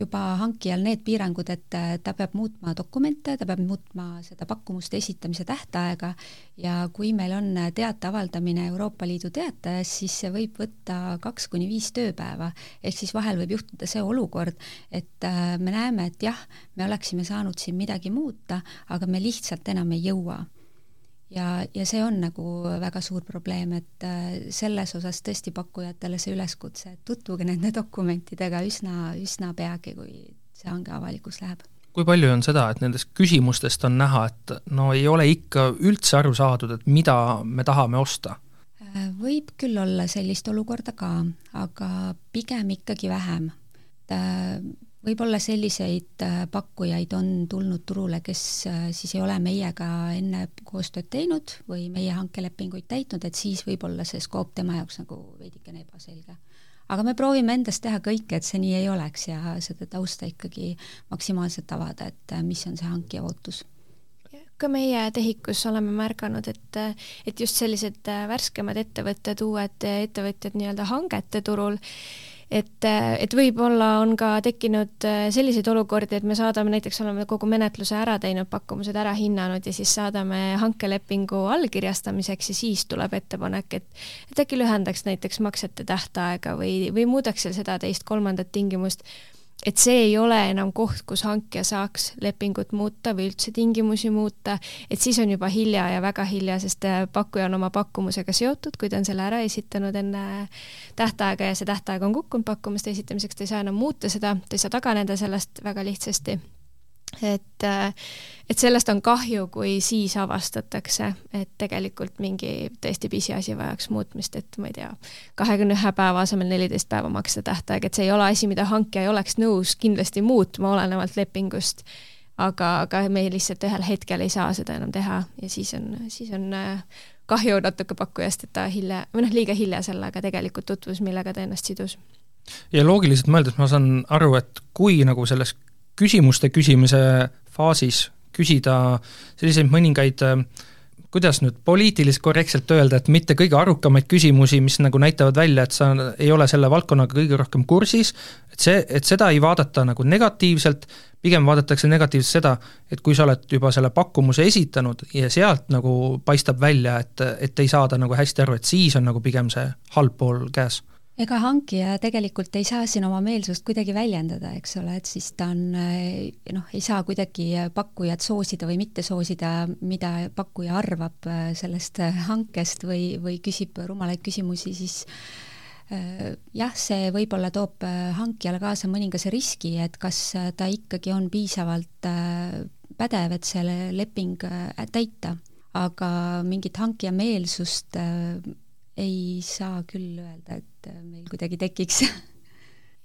juba hankijal need piirangud, et ta peab muutma dokumente, ta peab muutma seda pakkumuste esitamise tähtaega ja kui meil on teate avaldamine Euroopa Liidu teatajas, siis see võib võtta kaks kuni viis tööpäeva. ehk siis vahel võib juhtuda see olukord, et äh, me näeme, et jah, me oleksime saanud siin midagi muuta, aga me lihtsalt enam ei jõua ja, ja see on nagu väga suur probleem, et äh, selles osas tõesti pakkujatele see üleskutse, et tutvuge nende dokumentidega üsna, üsna peagi, kui see hange avalikuks läheb. kui palju on seda, et nendest küsimustest on näha, et no ei ole ikka üldse aru saadud, et mida me tahame osta? Äh, võib küll olla sellist olukorda ka, aga pigem ikkagi vähem. Võib-olla selliseid äh, pakkujaid on tulnud turule, kes äh, siis ei ole meiega enne koostööd teinud või meie hankelepinguid täitnud, et siis võib-olla see skoop tema jaoks nagu veidikene ebaselge. aga me proovime endast teha kõike, et see nii ei oleks ja seda tausta ikkagi maksimaalselt avada, et äh, mis on see hankija ootus ka meie TEHIK-us oleme märganud, et, et just sellised värskemad ettevõtted, uued ettevõtjad nii-öelda hangete turul et, et võib-olla on ka tekkinud äh, selliseid olukordi, et me saadame, näiteks oleme kogu menetluse ära teinud, pakkumused ära hinnanud ja siis saadame hankelepingu allkirjastamiseks ja siis tuleb ettepanek, et et äkki lühendaks näiteks maksete tähtaega või, või muudaks seal seda teist-kolmandat tingimust et see ei ole enam koht, kus hankija saaks lepingut muuta või üldse tingimusi muuta, et siis on juba hilja ja väga hilja, sest äh, pakkuja on oma pakkumusega seotud, kui ta on selle ära esitanud enne tähtaega ja see tähtaeg on kukkunud pakkumuste esitamiseks, ta ei saa enam muuta seda, ta ei saa taganeda sellest väga lihtsasti et, äh, et sellest on kahju, kui siis avastatakse, et tegelikult mingi tõesti pisiasi vajaks muutmist, et ma ei tea, kahekümne ühe päeva asemel neliteist päeva maksetähtaeg, et see ei ole asi, mida hankija ei oleks nõus kindlasti muutma, olenevalt lepingust, aga, aga me lihtsalt ühel hetkel ei saa seda enam teha ja siis on, siis on äh, kahju natuke pakkujast, et ta hilja, või noh, liiga hilja sellega tegelikult tutvus, millega ta ennast sidus. Ja loogiliselt mõeldes ma saan aru, et kui nagu selles küsimuste küsimise faasis küsida selliseid mõningaid kuidas nüüd poliitiliselt korrektselt öelda, et mitte kõige arukamaid küsimusi, mis nagu näitavad välja, et sa ei ole selle valdkonnaga kõige rohkem kursis, et see, et seda ei vaadata nagu negatiivselt, pigem vaadatakse negatiivselt seda, et kui sa oled juba selle pakkumuse esitanud ja sealt nagu paistab välja, et, et ei saada nagu hästi aru, et siis on nagu pigem see halb pool käes ega hankija tegelikult ei saa siin oma meelsust kuidagi väljendada, eks ole, et siis ta on noh, ei saa kuidagi pakkujat soosida või mitte soosida, mida pakkuja arvab sellest hankest või, või küsib rumalaid küsimusi, siis jah, see võib-olla toob hankijale kaasa mõningase riski, et kas ta ikkagi on piisavalt pädev, et selle leping täita, aga mingit hankija meelsust ei saa küll öelda, et äh, meil kuidagi tekiks.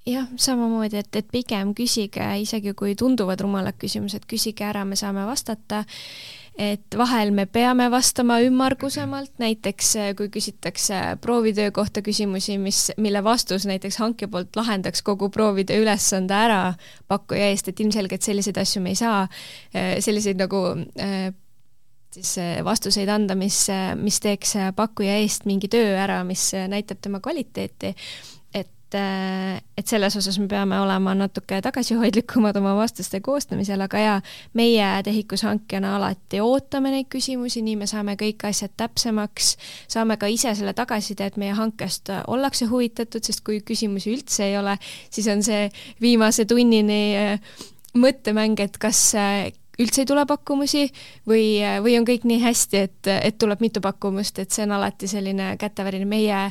Jah, samamoodi, et, et pigem küsige, isegi kui tunduvad rumalad küsimused, küsige ära, me saame vastata, et vahel me peame vastama ümmargusemalt, näiteks äh, kui küsitakse proovitöö kohta küsimusi, mis, mille vastus näiteks hankija poolt lahendaks kogu proovitöö ülesande ära pakkuja eest, et ilmselgelt selliseid asju me ei saa, äh, selliseid nagu siis äh, vastuseid anda, mis, äh, mis teeks äh, pakkuja eest mingi töö ära, mis näitab tema kvaliteeti. et, et selles osas me peame olema natuke tagasihoidlikumad oma vastuste koostamisel, aga jaa, meie TEHIK-us hankijana alati ootame neid küsimusi, nii me saame kõik asjad täpsemaks, saame ka ise selle tagasiside, et meie hankest ollakse huvitatud, sest kui küsimusi üldse ei ole, siis on see viimase tunnini mõttemäng, et kas üldse ei tule pakkumusi või, või on kõik nii hästi, et, et tuleb mitu pakkumust, et see on alati selline kätevärin, meie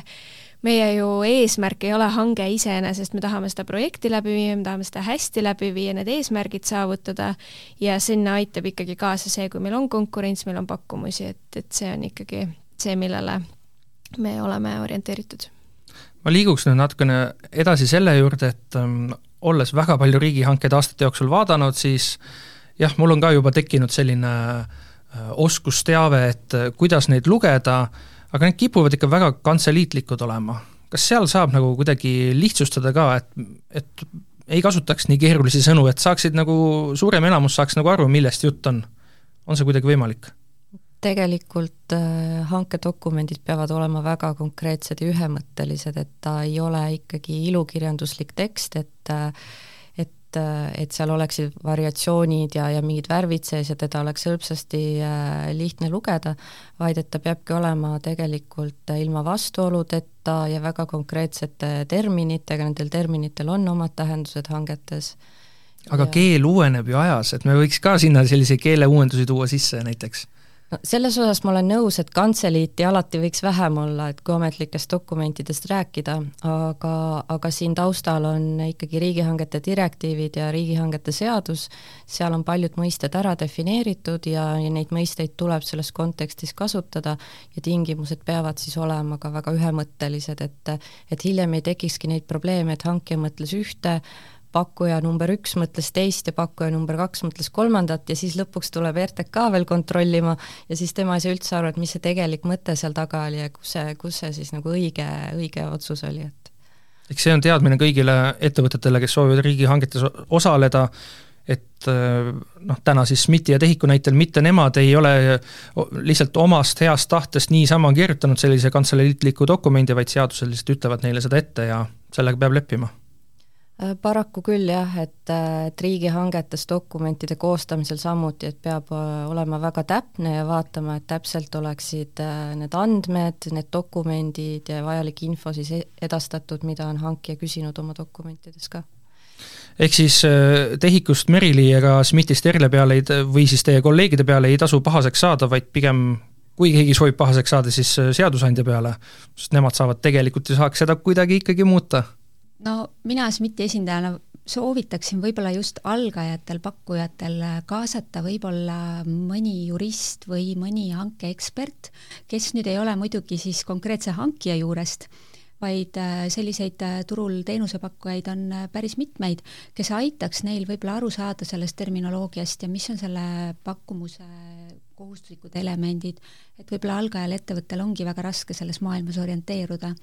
meie ju eesmärk ei ole hange iseenesest, me tahame seda projekti läbi viia, me tahame seda hästi läbi viia, need eesmärgid saavutada. Ja sinna aitab ikkagi kaasa see, kui meil on konkurents, meil on pakkumusi, et, et see on ikkagi see, millele me oleme orienteeritud. ma liiguks nüüd natukene edasi selle juurde, et um, olles väga palju riigihankeid aastate jooksul vaadanud, siis äh, jah, mul on ka juba tekkinud selline äh, oskusteave, et äh, kuidas neid lugeda, aga need kipuvad ikka väga kantseliitlikud olema. kas seal saab nagu kuidagi lihtsustada ka, et, et ei kasutaks nii keerulisi sõnu, et saaksid nagu, suurem enamus saaks nagu aru, millest jutt on? on see kuidagi võimalik? tegelikult äh, hankedokumendid peavad olema väga konkreetsed ja ühemõttelised, et ta ei ole ikkagi ilukirjanduslik tekst, et äh, et, et seal oleksid variatsioonid ja, ja mingid värvid sees ja teda oleks hõlpsasti äh, lihtne lugeda, vaid et ta peabki olema tegelikult ilma vastuoludeta ja väga konkreetsete terminitega, nendel terminitel on omad tähendused hangetes. aga ja... keel uueneb ju ajas, et me võiks ka sinna selliseid keeleuuendusi tuua sisse näiteks no selles osas ma olen nõus, et kantseliiti alati võiks vähem olla, et kui ametlikest dokumentidest rääkida, aga, aga siin taustal on ikkagi riigihangete direktiivid ja riigihangete seadus, seal on paljud mõisted ära defineeritud ja, ja neid mõisteid tuleb selles kontekstis kasutada ja tingimused peavad siis olema ka väga ühemõttelised, et et hiljem ei tekikski neid probleeme, et hankija mõtles ühte, pakkuja number üks mõtles teist ja pakkuja number kaks mõtles kolmandat ja siis lõpuks tuleb RTK veel kontrollima ja siis tema ei saa üldse aru, et mis see tegelik mõte seal taga oli ja kus see, kus see siis nagu õige, õige otsus oli, et eks see on teadmine kõigile ettevõtetele, kes soovivad riigihangetes osaleda, et noh, täna siis SMIT-i ja TEHIK-u näitel mitte nemad ei ole lihtsalt omast heast tahtest niisama kirjutanud sellise kantseleitliku dokumendi, vaid seadused lihtsalt ütlevad neile seda ette ja sellega peab leppima. Äh, paraku küll jah, et, äh, et riigihangetes dokumentide koostamisel samuti, et peab äh, olema väga täpne ja vaatama, et täpselt oleksid need andmed, need dokumendid ja vajalik info siis e-, edastatud, mida on hankija küsinud oma dokumentides ka. ehk siis TEHIK-ust Merili ega SMIT-ist Erle peale ei, või siis teie kolleegide peale ei tasu pahaseks saada, vaid pigem kui keegi soovib pahaseks saada, siis seadusandja peale, sest nemad saavad tegelikult ju saaks seda kuidagi ikkagi muuta no mina SMIT-i esindajana soovitaksin võib-olla just algajatel pakkujatel kaasata võib-olla mõni jurist või mõni hankeekspert, kes nüüd ei ole muidugi siis konkreetse hankija juurest, vaid äh, selliseid äh, turul teenusepakkujaid on äh, päris mitmeid, kes aitaks neil võib-olla aru saada sellest terminoloogiast ja mis on selle pakkumuse kohustuslikud elemendid, et võib-olla algajal ettevõttel ongi väga raske selles maailmas orienteeruda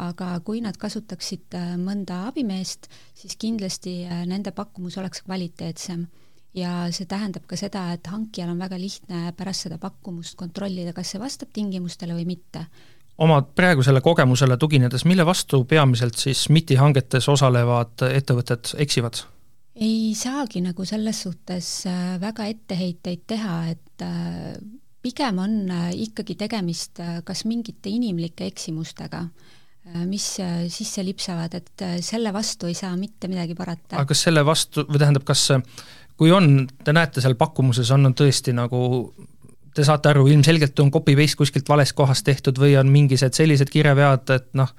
aga kui nad kasutaksid äh, mõnda abimeest, siis kindlasti äh, nende pakkumus oleks kvaliteetsem. ja see tähendab ka seda, et hankijal on väga lihtne pärast seda pakkumust kontrollida, kas see vastab tingimustele või mitte. oma praegusele kogemusele tuginedes, mille vastu peamiselt siis MIT-i hangetes osalevad ettevõtted eksivad? ei saagi nagu selles suhtes äh, väga etteheiteid teha, et pigem on ikkagi tegemist kas mingite inimlike eksimustega mis sisse lipsavad, et selle vastu ei saa mitte midagi parata. aga kas selle vastu, või tähendab, kas kui on, te näete seal pakkumuses, on tõesti nagu te saate aru, ilmselgelt on copy-paste kuskilt valest kohast tehtud või on mingisugused sellised kirjavead, et noh,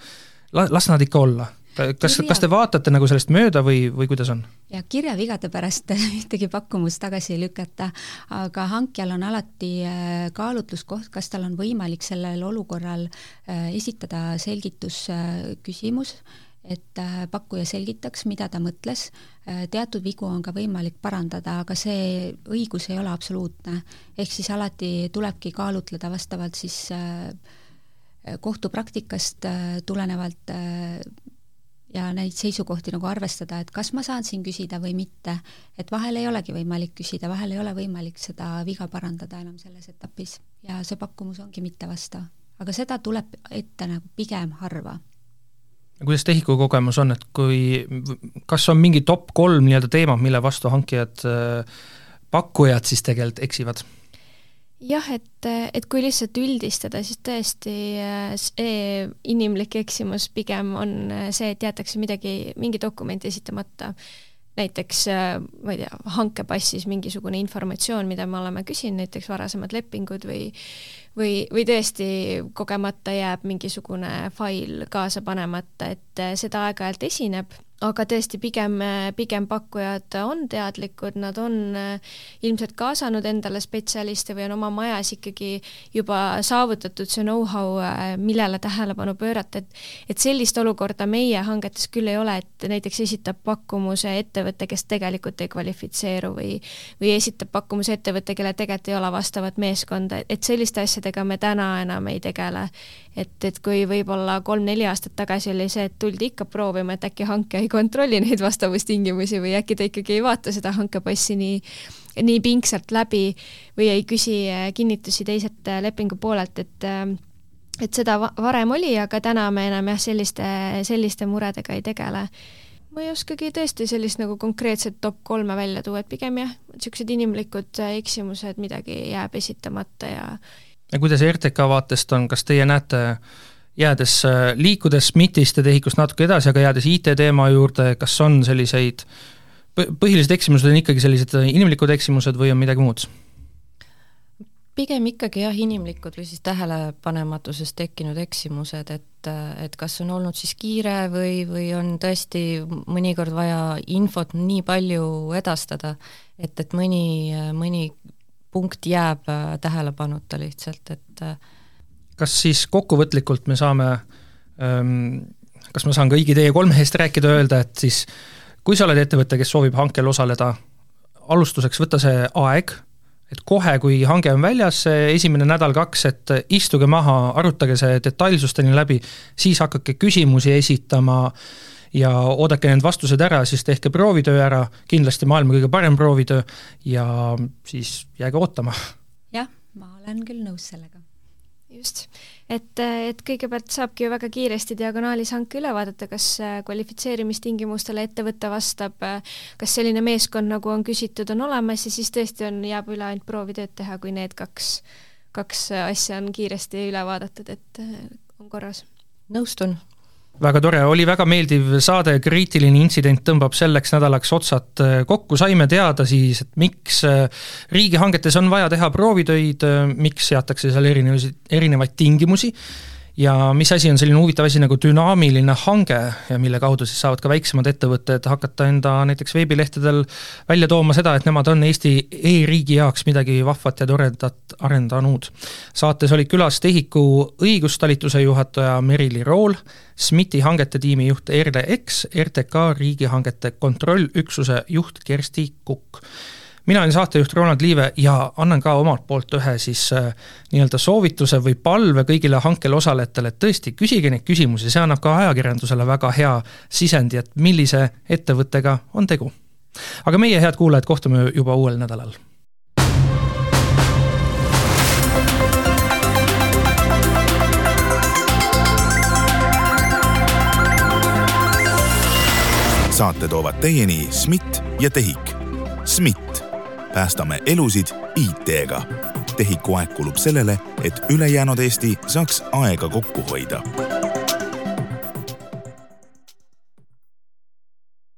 las nad ikka olla kas, kas te vaatate nagu sellest mööda või, või kuidas on? ja kirjavigade pärast ühtegi pakkumust tagasi ei lükata, aga hankijal on alati äh, kaalutluskoht, kas tal on võimalik sellel olukorral äh, esitada selgitusküsimus, et äh, pakkuja selgitaks, mida ta mõtles, teatud vigu on ka võimalik parandada, aga see õigus ei ole absoluutne. ehk siis alati tulebki kaalutleda vastavalt siis kohtupraktikast tulenevalt ja neid seisukohti nagu arvestada, et kas ma saan siin küsida või mitte. et vahel ei olegi võimalik küsida, vahel ei ole võimalik seda viga parandada enam selles etapis ja see pakkumus ongi mittevastav. aga seda tuleb ette nagu pigem harva. kuidas tehiku kogemus on, et kui, kas on mingi top kolm nii-öelda teemad, mille vastu hankijad, pakkujad siis tegelikult eksivad? Jah, et, et kui lihtsalt üldistada, siis tõesti see inimlik eksimus pigem on see, et jäetakse midagi, mingi dokument esitamata. näiteks ma ei tea, hankepassis mingisugune informatsioon, mida me oleme küsinud, näiteks varasemad lepingud või või, või tõesti kogemata jääb mingisugune fail kaasa panemata, et seda aeg-ajalt esineb aga tõesti, pigem, pigem pakkujad on teadlikud, nad on äh, ilmselt kaasanud endale spetsialiste või on oma majas ikkagi juba saavutatud see know-how, millele tähelepanu pöörata, et et sellist olukorda meie hangetes küll ei ole, et näiteks esitab pakkumuse ettevõte, kes tegelikult ei kvalifitseeru või või esitab pakkumuse ettevõte, kellel tegelikult ei ole vastavat meeskonda, et selliste asjadega me täna enam ei tegele. Et, et kui võib-olla kolm-neli aastat tagasi oli see, et tuldi ikka proovima, et äkki hanke ei kontrolli neid vastavustingimusi või äkki ta ikkagi ei vaata seda hankepassi nii, nii pingsalt läbi või ei küsi äh, kinnitusi teiselt äh, lepingu poolelt, et äh, et seda varem oli, aga täna me enam jah, selliste, selliste muredega ei tegele. Ma ei oskagi tõesti sellist nagu konkreetset top kolme välja tuua, et pigem jah, niisugused inimlikud eksimused, midagi jääb esitamata ja ja kuidas RTK vaatest on, kas teie näete, jäädes, äh, liikudes MIT-ist ja TEHIK-ust natuke edasi, aga jäädes IT-teema juurde, kas on selliseid, põhilised eksimused on ikkagi sellised inimlikud eksimused või on midagi muud? pigem ikkagi jah, inimlikud või siis tähelepanematusest tekkinud eksimused, et, et kas on olnud siis kiire või, või on tõesti mõnikord vaja infot nii palju edastada, et, et mõni, mõni punkt jääb äh, tähelepanuta lihtsalt, et äh, kas siis kokkuvõtlikult me saame, ähm, kas ma saan kõigi teie kolme eest rääkida, öelda, et siis kui sa oled ettevõte, kes soovib hankel osaleda, alustuseks võta see aeg, et kohe, kui hange on väljas, see esimene nädal-kaks, et istuge maha, arutage see detailsusteni läbi, siis hakake küsimusi esitama äh,, ja oodake need vastused ära, siis tehke proovitöö ära, kindlasti maailma kõige parem proovitöö ja siis jääge ootama. jah, ma olen küll nõus sellega. just, et, et kõigepealt saabki ju väga kiiresti diagonaalis hanke üle vaadata, kas kvalifitseerimistingimustele ettevõte vastab, kas selline meeskond, nagu on küsitud, on olemas ja siis tõesti on, jääb üle ainult proovitööd teha, kui need kaks, kaks asja on kiiresti üle vaadatud, et on korras. nõustun väga tore, oli väga meeldiv saade, kriitiline intsident tõmbab selleks nädalaks otsad äh, kokku, saime teada siis, et miks äh, riigihangetes on vaja teha proovitöid, äh, miks seatakse seal erinevusi, erinevaid tingimusi ja mis asi on selline huvitav asi nagu dünaamiline hange ja mille kaudu siis saavad ka väiksemad ettevõtted hakata enda näiteks veebilehtedel välja tooma seda, et nemad on Eesti e-riigi jaoks midagi vahvat ja toredat arendanud. saates olid külas TEHIK-u õigustalituse juhataja Merili Rool, SMIT-i hangete tiimi juht Erle Eks, RTK riigihangete kontrollüksuse juht Kersti Kukk mina olen saatejuht Ronald Liive ja annan ka omalt poolt ühe siis äh, nii-öelda soovituse või palve kõigile hankel osalejatele, et tõesti, küsige neid küsimusi, see annab ka ajakirjandusele väga hea sisendi, et millise ettevõttega on tegu. aga meie, head kuulajad, kohtume juba uuel nädalal saate toovad teieni SMIT ja TEHIK. SMIT päästame elusid IT-ga. tehiku aeg kulub sellele, et ülejäänud Eesti saaks aega kokku hoida